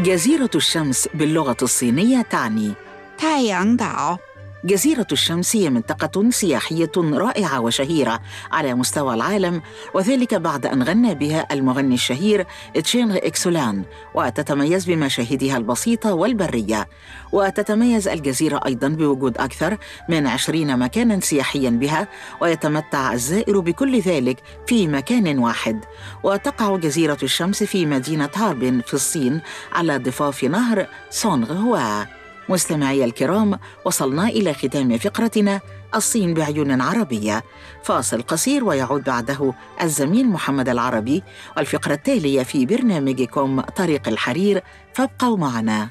جزيرة الشمس باللغة الصينية تعني تايانغ داو جزيرة الشمس هي منطقة سياحية رائعة وشهيرة على مستوى العالم وذلك بعد أن غنى بها المغني الشهير تشينغ إكسولان وتتميز بمشاهدها البسيطة والبرية. وتتميز الجزيرة أيضا بوجود أكثر من عشرين مكانا سياحيا بها ويتمتع الزائر بكل ذلك في مكان واحد. وتقع جزيرة الشمس في مدينة هاربن في الصين على ضفاف نهر سونغ هوا مستمعي الكرام وصلنا إلى ختام فقرتنا الصين بعيون عربية. فاصل قصير ويعود بعده الزميل محمد العربي. والفقرة التالية في برنامجكم طريق الحرير فابقوا معنا.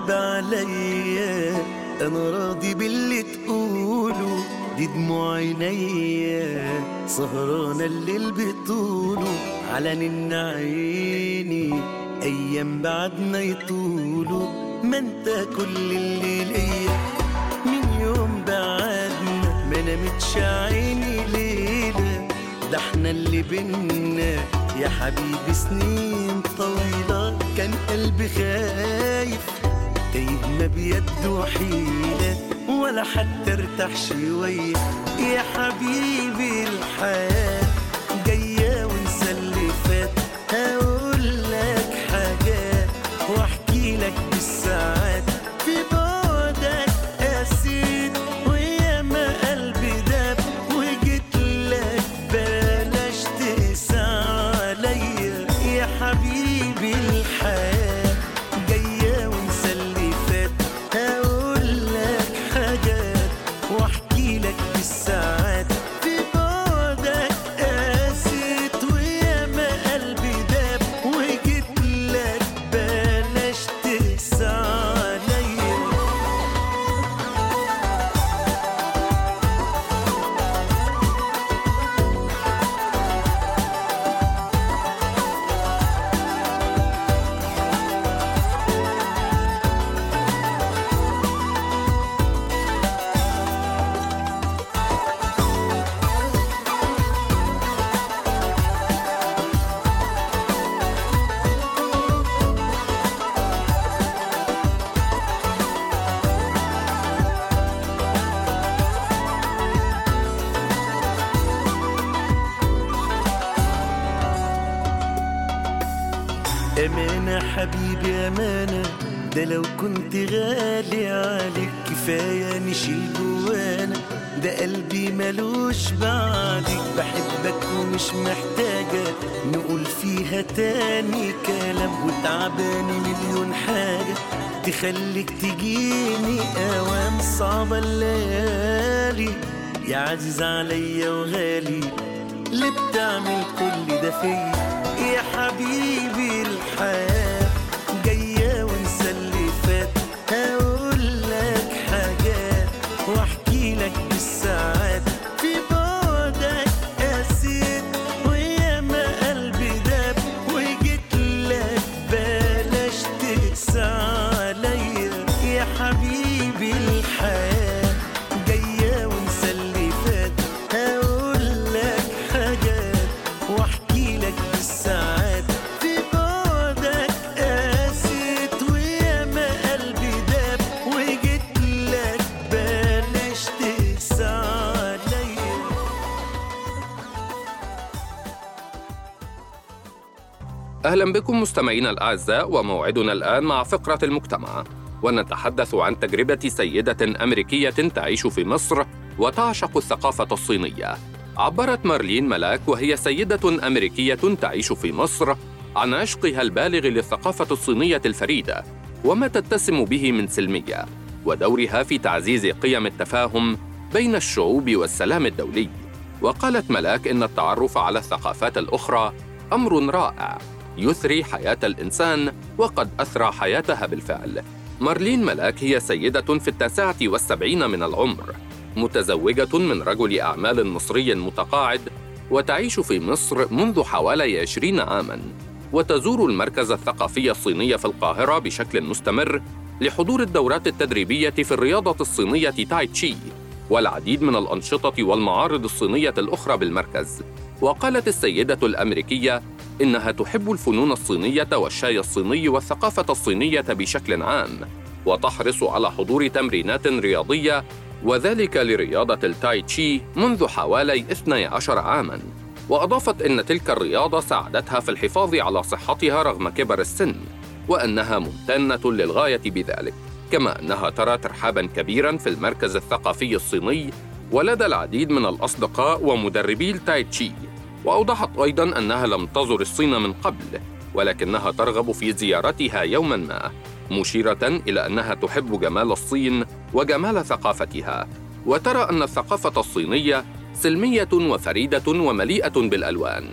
اعتب عليا. أنا راضي باللي تقوله. دي دموع عينيا سهرانة الليل بطوله على نن عيني. أيام بعدنا يطولوا. ما انت كل اللي ليا. من يوم بعدنا ما نامتش عيني ليلة. ده إحنا اللي بينا. يا حبيبي سنين طويلة. كان قلبي خايف. تايه ما بيده حيلة ولا حتى ارتاح شوية. يا حبيبي الحياة جاية ونسى اللي فات هقول لك حاجات وأحكي لك حبيبي أمانة ده لو كنت غالي عليك كفاية نشيل جوانا. ده قلبي ملوش بعدك بحبك ومش محتاجة نقول فيها تاني كلام. وتعباني مليون حاجة تخليك تجيني أوام صعبة الليالي يا عزيز عليا وغالي اللي بتعمل كل ده فيا؟ يا حبيبي الحياة بكم مستمعينا الأعزاء وموعدنا الآن مع فقرة المجتمع. ونتحدث عن تجربة سيدة أمريكية تعيش في مصر وتعشق الثقافة الصينية. عبرت مارلين ملاك وهي سيدة أمريكية تعيش في مصر عن عشقها البالغ للثقافة الصينية الفريدة وما تتسم به من سلمية ودورها في تعزيز قيم التفاهم بين الشعوب والسلام الدولي. وقالت ملاك إن التعرف على الثقافات الأخرى أمر رائع. يثري حياة الإنسان وقد أثرى حياتها بالفعل. مارلين ملاك هي سيدة في التاسعة والسبعين من العمر متزوجة من رجل أعمال مصري متقاعد وتعيش في مصر منذ حوالي عشرين عاماً. وتزور المركز الثقافي الصيني في القاهرة بشكل مستمر لحضور الدورات التدريبية في الرياضة الصينية تاي تشي والعديد من الأنشطة والمعارض الصينية الأخرى بالمركز. وقالت السيدة الأمريكية إنها تحب الفنون الصينية والشاي الصيني والثقافة الصينية بشكل عام وتحرص على حضور تمرينات رياضية وذلك لرياضة التاي تشي منذ حوالي 12 عاماً. وأضافت إن تلك الرياضة ساعدتها في الحفاظ على صحتها رغم كبر السن وأنها ممتنة للغاية بذلك كما أنها ترى ترحاباً كبيراً في المركز الثقافي الصيني ولدى العديد من الأصدقاء ومدربي التاي تشي. وأوضحت أيضاً أنها لم تزر الصين من قبل ولكنها ترغب في زيارتها يوماً ما مشيرة إلى أنها تحب جمال الصين وجمال ثقافتها. وترى أن الثقافة الصينية سلمية وفريدة ومليئة بالألوان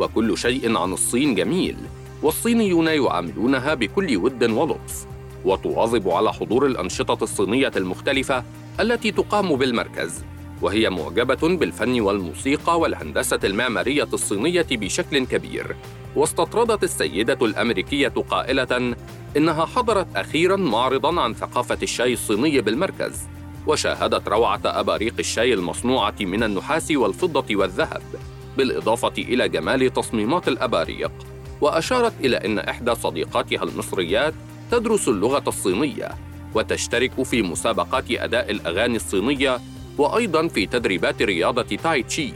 وكل شيء عن الصين جميل والصينيون يعاملونها بكل ود ولطف وتواظب على حضور الأنشطة الصينية المختلفة التي تقام بالمركز. وهي معجبة بالفن والموسيقى والهندسة المعمارية الصينية بشكل كبير. واستطردت السيدة الأمريكية قائلة إنها حضرت أخيراً معرضاً عن ثقافة الشاي الصيني بالمركز وشاهدت روعة أباريق الشاي المصنوعة من النحاس والفضة والذهب بالإضافة إلى جمال تصميمات الأباريق. وأشارت إلى أن إحدى صديقاتها المصريات تدرس اللغة الصينية وتشترك في مسابقات أداء الأغاني الصينية وأيضاً في تدريبات رياضة تاي تشي.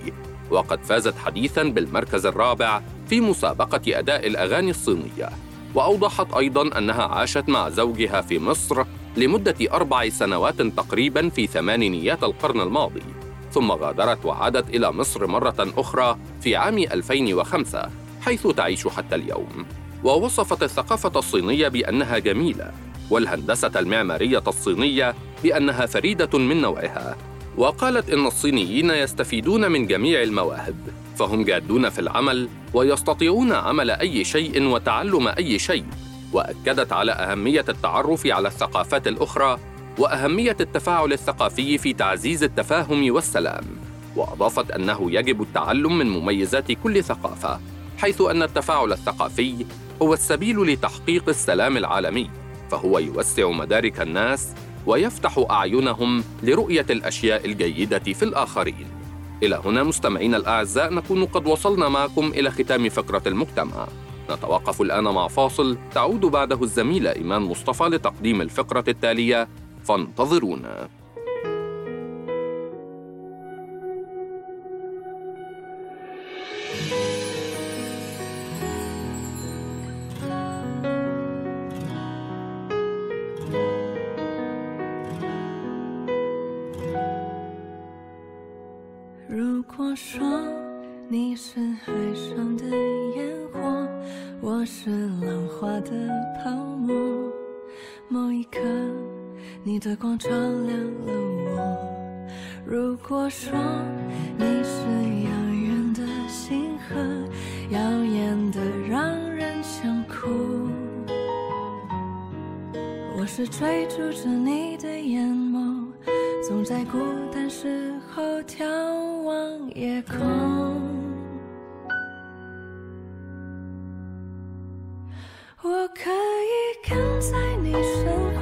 وقد فازت حديثاً بالمركز الرابع في مسابقة أداء الأغاني الصينية. وأوضحت أيضاً أنها عاشت مع زوجها في مصر لمدة أربع سنوات تقريباً في ثمانينيات القرن الماضي. ثم غادرت وعادت إلى مصر مرة أخرى في عام 2005 حيث تعيش حتى اليوم. ووصفت الثقافة الصينية بأنها جميلة والهندسة المعمارية الصينية بأنها فريدة من نوعها. وقالت إن الصينيين يستفيدون من جميع المواهب فهم جادون في العمل ويستطيعون عمل أي شيء وتعلم أي شيء وأكدت على أهمية التعرف على الثقافات الأخرى وأهمية التفاعل الثقافي في تعزيز التفاهم والسلام. وأضافت أنه يجب التعلم من مميزات كل ثقافة حيث أن التفاعل الثقافي هو السبيل لتحقيق السلام العالمي فهو يوسع مدارك الناس ويفتح أعينهم لرؤية الأشياء الجيدة في الآخرين. إلى هنا مستمعينا الأعزاء نكون قد وصلنا معكم إلى ختام فقرة المجتمع. نتوقف الآن مع فاصل. تعود بعده الزميلة إيمان مصطفى لتقديم الفقرة التالية. فانتظرونا. 光照亮了我。如果说你是遥远的星河，耀眼的让人想哭，我是追逐着你的眼眸，总在孤单时候眺望夜空。我可以跟在你身后，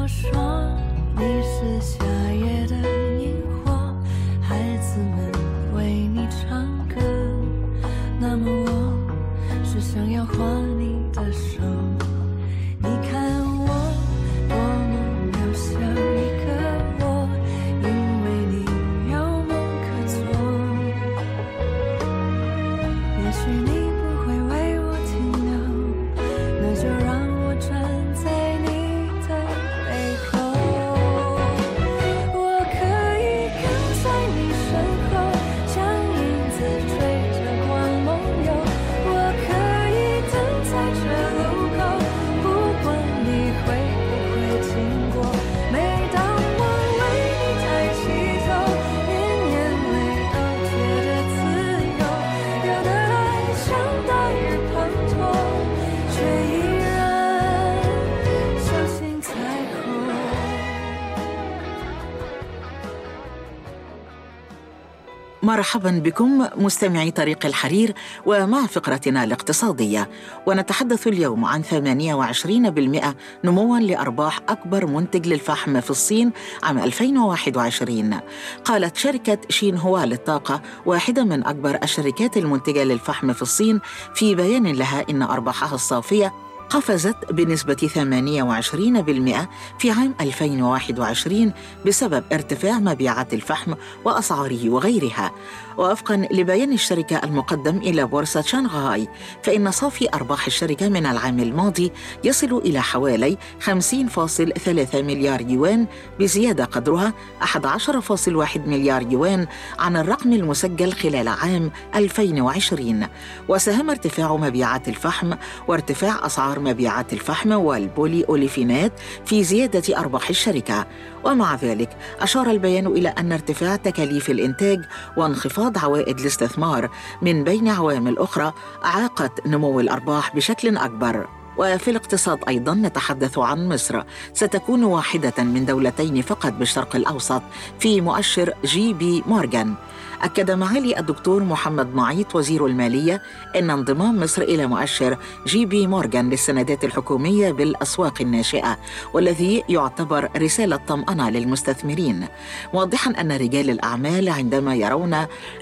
如果说 مرحبا بكم مستمعي طريق الحرير ومع فقرتنا الاقتصادية. ونتحدث اليوم عن 28% نموا لأرباح أكبر منتج للفحم في الصين عام 2021 قالت شركة شين هوا للطاقة واحدة من أكبر الشركات المنتجة للفحم في الصين في بيان لها إن أرباحها الصافية قفزت بنسبة 28% في عام 2021 بسبب ارتفاع مبيعات الفحم وأسعاره وغيرها. ووفقا لبيان الشركة المقدم إلى بورصة شنغهاي فإن صافي أرباح الشركة من العام الماضي يصل إلى حوالي 50.3 مليار يوان بزيادة قدرها 11.1 مليار يوان عن الرقم المسجل خلال عام 2020 وساهم ارتفاع مبيعات الفحم وارتفاع أسعار مبيعات الفحم والبولي أوليفينات في زيادة أرباح الشركة. ومع ذلك أشار البيان إلى أن ارتفاع تكاليف الإنتاج وانخفاض عوائد الاستثمار من بين عوامل أخرى أعاقت نمو الأرباح بشكل أكبر. وفي الاقتصاد أيضا نتحدث عن مصر. ستكون واحدة من دولتين فقط بالشرق الأوسط في مؤشر جي بي مورغان. أكد معالي الدكتور محمد معيط وزير المالية أن انضمام مصر إلى مؤشر جي بي مورغان للسندات الحكومية بالأسواق الناشئة والذي يعتبر رسالة طمأنة للمستثمرين. موضحا أن رجال الأعمال عندما يرون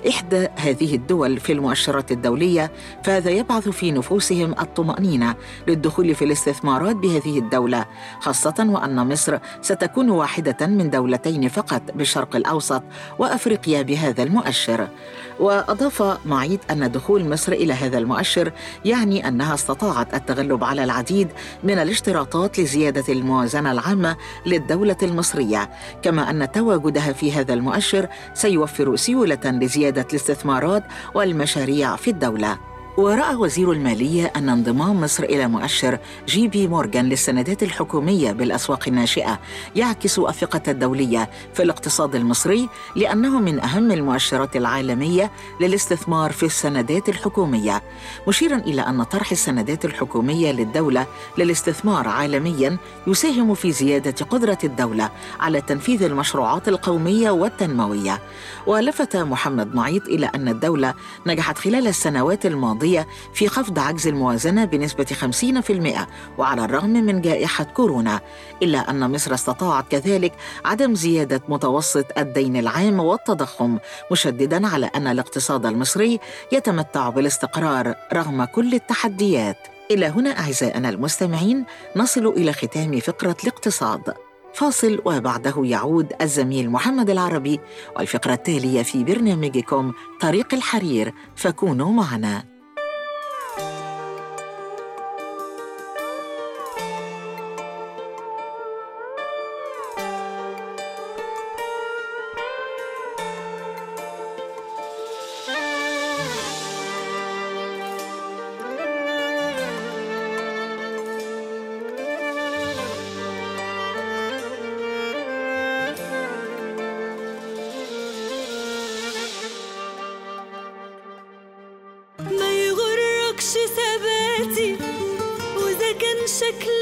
إحدى هذه الدول في المؤشرات الدولية فهذا يبعث في نفوسهم الطمأنينة للدخول في الاستثمارات بهذه الدولة خاصة وأن مصر ستكون واحدة من دولتين فقط بالشرق الأوسط وأفريقيا بهذا المؤشر. وأضاف معيد أن دخول مصر إلى هذا المؤشر يعني أنها استطاعت التغلب على العديد من الاشتراطات لزيادة الموازنة العامة للدولة المصرية. كما أن تواجدها في هذا المؤشر سيوفر سيولة لزيادة الاستثمارات والمشاريع في الدولة. ورأى وزير المالية أن انضمام مصر إلى مؤشر جي بي مورغان للسندات الحكومية بالأسواق الناشئة يعكس الثقة الدولية في الاقتصاد المصري لأنه من أهم المؤشرات العالمية للاستثمار في السندات الحكومية مشيرا إلى أن طرح السندات الحكومية للدولة للاستثمار عالميا يساهم في زيادة قدرة الدولة على تنفيذ المشروعات القومية والتنموية. ولفت محمد معيط إلى أن الدولة نجحت خلال السنوات الماضية الماضية في خفض عجز الموازنة بنسبة 50% وعلى الرغم من جائحة كورونا. إلا أن مصر استطاعت كذلك عدم زيادة متوسط الدين العام والتضخم مشددا على أن الاقتصاد المصري يتمتع بالاستقرار رغم كل التحديات. إلى هنا أعزائنا المستمعين نصل إلى ختام فقرة الاقتصاد. فاصل وبعده يعود الزميل محمد العربي والفقرة التالية في برنامجكم طريق الحرير فكونوا معنا. شكلي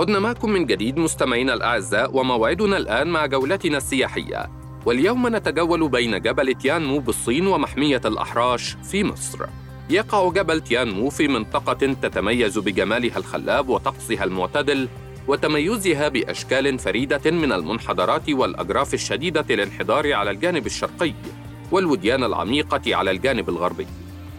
عدنا معكم من جديد مستمعينا الأعزاء وموعدنا الآن مع جولتنا السياحية. واليوم نتجول بين جبل تيانمو بالصين ومحمية الأحراش في مصر. يقع جبل تيانمو في منطقة تتميز بجمالها الخلاب وطقسها المعتدل وتميزها بأشكال فريدة من المنحدرات والأجراف الشديدة الانحدار على الجانب الشرقي والوديان العميقة على الجانب الغربي.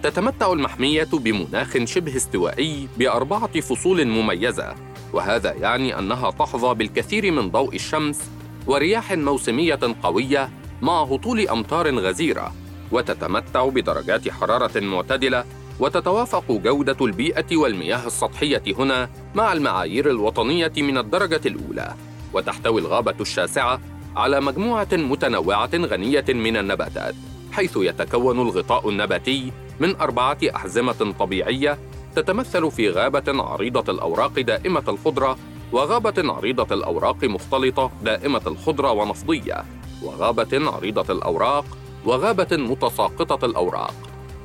تتمتع المحمية بمناخ شبه استوائي بأربعة فصول مميزة وهذا يعني أنها تحظى بالكثير من ضوء الشمس ورياح موسمية قوية مع هطول أمطار غزيرة وتتمتع بدرجات حرارة معتدلة وتتوافق جودة البيئة والمياه السطحية هنا مع المعايير الوطنية من الدرجة الأولى وتحتوي الغابة الشاسعة على مجموعة متنوعة غنية من النباتات حيث يتكون الغطاء النباتي من أربعة أحزمة طبيعية تتمثل في غابة عريضة الأوراق دائمة الخضرة وغابة عريضة الأوراق مختلطة دائمة الخضرة ونفضية وغابة عريضة الأوراق وغابة متساقطة الأوراق.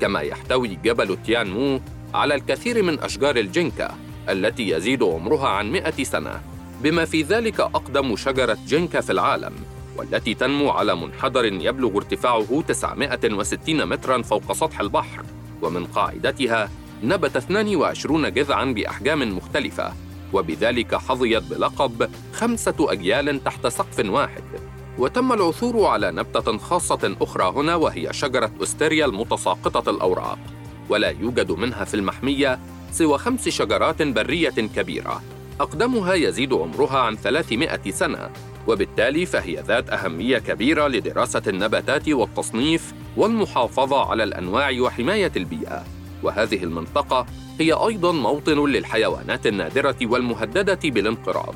كما يحتوي جبل تيان مو على الكثير من أشجار الجنكا التي يزيد عمرها عن مئة سنة بما في ذلك أقدم شجرة جنكا في العالم. والتي تنمو على منحدر يبلغ ارتفاعه 960 متراً فوق سطح البحر. ومن قاعدتها نبت 22 جذعاً بأحجام مختلفة. وبذلك حظيت بلقب خمسة أجيال تحت سقف واحد. وتم العثور على نبتة خاصة أخرى هنا وهي شجرة أستيريا المتساقطة الأوراق. ولا يوجد منها في المحمية سوى خمس شجرات برية كبيرة. أقدمها يزيد عمرها عن 300 سنة. وبالتالي فهي ذات أهمية كبيرة لدراسة النباتات والتصنيف والمحافظة على الأنواع وحماية البيئة. وهذه المنطقة هي أيضاً موطن للحيوانات النادرة والمهددة بالانقراض.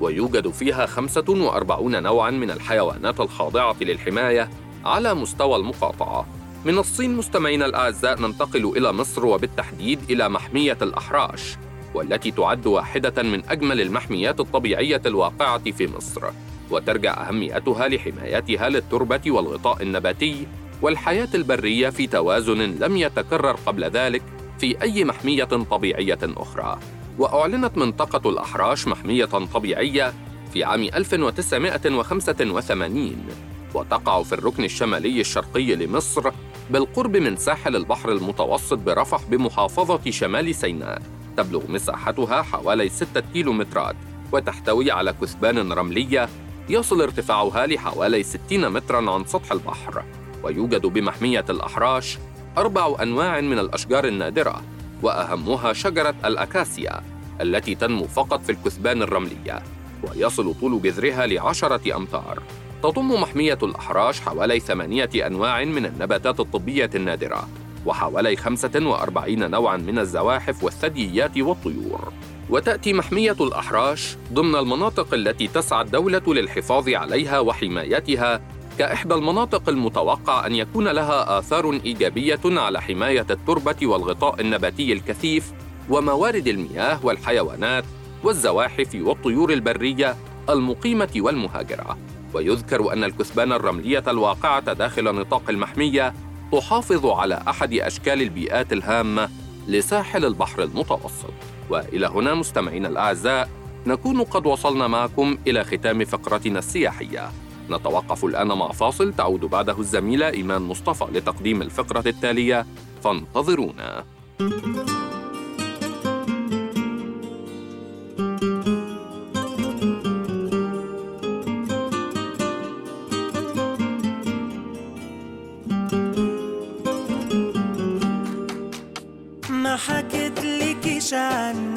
ويوجد فيها 45 نوعاً من الحيوانات الخاضعة للحماية على مستوى المقاطعة. من الصين مستمعينا الأعزاء ننتقل إلى مصر وبالتحديد إلى محمية الأحراش. والتي تعد واحدة من أجمل المحميات الطبيعية الواقعة في مصر وترجع أهميتها لحمايتها للتربة والغطاء النباتي والحياة البرية في توازن لم يتكرر قبل ذلك في أي محمية طبيعية أخرى. وأعلنت منطقة الأحراش محمية طبيعية في عام 1985 وتقع في الركن الشمالي الشرقي لمصر بالقرب من ساحل البحر المتوسط برفح بمحافظة شمال سيناء. تبلغ مساحتها حوالي 6 كيلومترات وتحتوي على كثبان رملية يصل ارتفاعها لحوالي 60 متراً عن سطح البحر. ويوجد بمحمية الأحراش أربع أنواع من الأشجار النادرة وأهمها شجرة الأكاسيا التي تنمو فقط في الكثبان الرملية ويصل طول جذرها لعشرة أمتار. تضم محمية الأحراش حوالي ثمانية أنواع من النباتات الطبية النادرة. وحوالي 45 نوعاً من الزواحف والثدييات والطيور. وتأتي محمية الأحراش ضمن المناطق التي تسعى الدولة للحفاظ عليها وحمايتها كإحدى المناطق المتوقع أن يكون لها آثار إيجابية على حماية التربة والغطاء النباتي الكثيف وموارد المياه والحيوانات والزواحف والطيور البرية المقيمة والمهاجرة. ويذكر أن الكثبان الرملية الواقعة داخل نطاق المحمية تحافظ على أحد أشكال البيئات الهامة لساحل البحر المتوسط. وإلى هنا مستمعينا الأعزاء نكون قد وصلنا معكم إلى ختام فقرتنا السياحية. نتوقف الآن مع فاصل تعود بعده الزميله إيمان مصطفى لتقديم الفقرة التالية. فانتظرونا. ما Shine.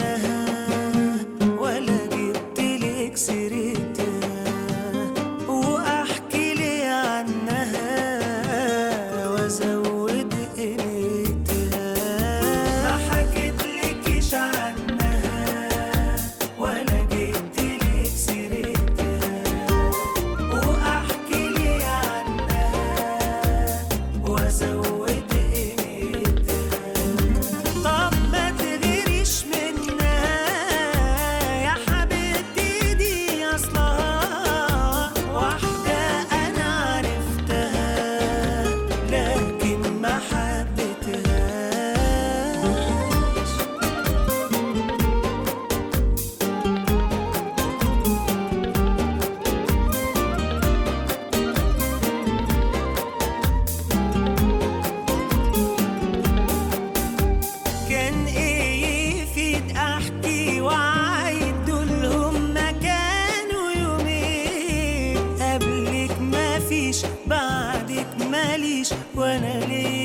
كان إيه يفيد أحكي واعيد دولهم ما كانوا يومين. قبلك ما فيش بعدك ماليش وأنا ليا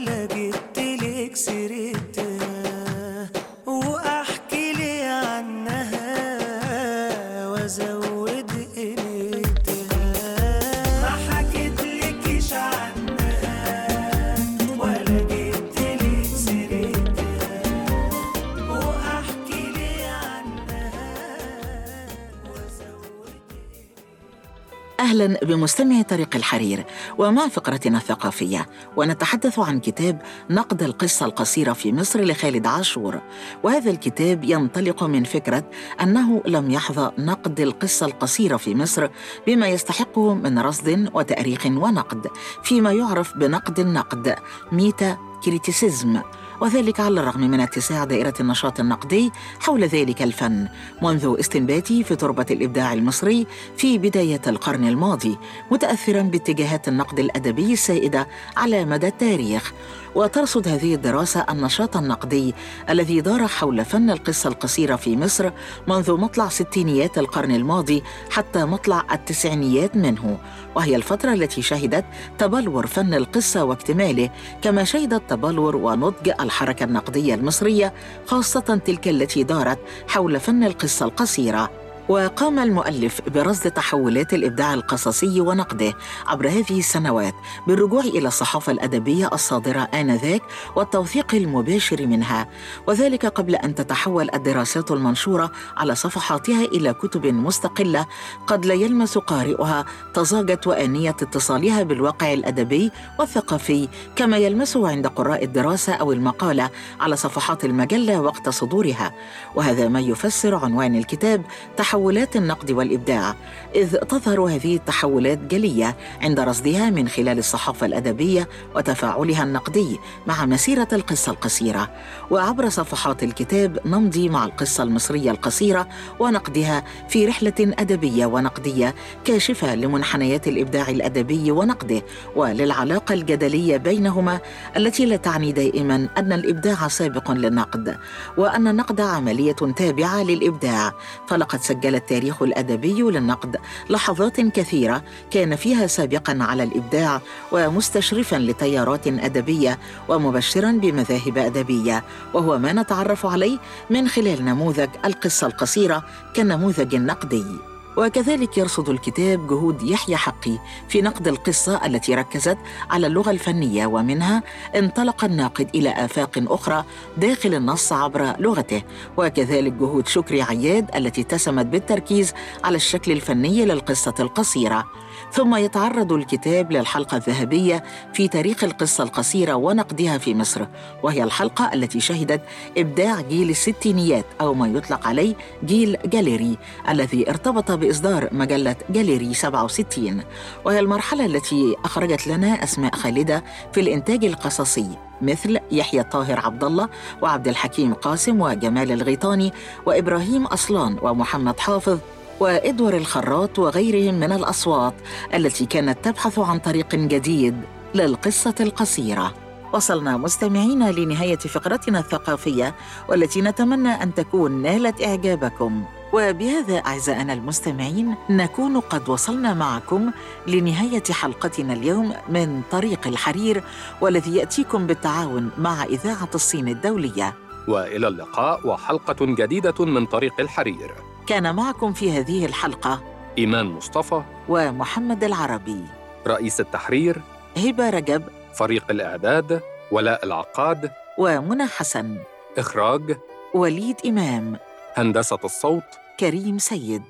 ولا جبتلك سيرتها أهلا بمستمعي طريق الحرير ومع فقرتنا الثقافية ونتحدث عن كتاب نقد القصة القصيرة في مصر لخالد عاشور. وهذا الكتاب ينطلق من فكرة أنه لم يحظى نقد القصة القصيرة في مصر بما يستحقه من رصد وتأريخ ونقد فيما يعرف بنقد النقد ميتا كريتيسيزم. وذلك على الرغم من اتساع دائرة النشاط النقدي حول ذلك الفن منذ استنباته في تربة الإبداع المصري في بداية القرن الماضي متأثرا باتجاهات النقد الأدبي السائدة على مدى التاريخ. وترصد هذه الدراسة النشاط النقدي الذي دار حول فن القصة القصيرة في مصر منذ مطلع ستينيات القرن الماضي حتى مطلع التسعينيات منه. وهي الفترة التي شهدت تبلور فن القصة واكتماله كما شهدت تبلور ونضج الحركة النقدية المصرية خاصة تلك التي دارت حول فن القصة القصيرة. وقام المؤلف برصد تحولات الإبداع القصصي ونقده عبر هذه السنوات بالرجوع إلى الصحافة الأدبية الصادرة آنذاك والتوثيق المباشر منها وذلك قبل أن تتحول الدراسات المنشورة على صفحاتها إلى كتب مستقلة قد لا يلمس قارئها طزاجه وآنية اتصالها بالواقع الأدبي والثقافي كما يلمسه عند قراء الدراسة أو المقالة على صفحات المجلة وقت صدورها وهذا ما يفسر عنوان الكتاب تحولات النقد والإبداع إذ تظهر هذه التحولات جلية عند رصدها من خلال الصحافة الأدبية وتفاعلها النقدي مع مسيرة القصة القصيرة وعبر صفحات الكتاب نمضي مع القصة المصرية القصيرة ونقدها في رحلة أدبية ونقدية كاشفة لمنحنيات الإبداع الأدبي ونقده وللعلاقة الجدلية بينهما التي لا تعني دائما أن الإبداع سابق للنقد وأن النقد عملية تابعة للإبداع. فلقد سجل التاريخ الأدبي للنقد لحظات كثيرة كان فيها سابقا على الإبداع ومستشرفا لتيارات أدبية ومبشرا بمذاهب أدبية وهو ما نتعرف عليه من خلال نموذج القصة القصيرة كنموذج نقدي. وكذلك يرصد الكتاب جهود يحيى حقي في نقد القصة التي ركزت على اللغة الفنية ومنها انطلق الناقد إلى آفاق أخرى داخل النص عبر لغته. وكذلك جهود شكري عياد التي اتسمت بالتركيز على الشكل الفني للقصة القصيرة. ثم يتعرض الكتاب للحلقة الذهبية في تاريخ القصة القصيرة ونقدها في مصر وهي الحلقة التي شهدت إبداع جيل الستينيات أو ما يطلق عليه جيل جاليري الذي ارتبط بإصدار مجلة جاليري 67 وهي المرحلة التي أخرجت لنا أسماء خالدة في الإنتاج القصصي مثل يحيى طاهر عبد الله وعبد الحكيم قاسم وجمال الغيطاني وإبراهيم أصلان ومحمد حافظ. وإدوار الخراط وغيرهم من الأصوات التي كانت تبحث عن طريق جديد للقصة القصيرة. وصلنا مستمعينا لنهاية فقرتنا الثقافية والتي نتمنى أن تكون نالت إعجابكم. وبهذا أعزائنا المستمعين نكون قد وصلنا معكم لنهاية حلقتنا اليوم من طريق الحرير والذي يأتيكم بالتعاون مع إذاعة الصين الدولية. وإلى اللقاء وحلقة جديدة من طريق الحرير. كان معكم في هذه الحلقة إيمان مصطفى ومحمد العربي. رئيس التحرير هبة رجب فريق الإعداد ولاء العقاد ومنى حسن. إخراج وليد إمام. هندسة الصوت كريم سيد.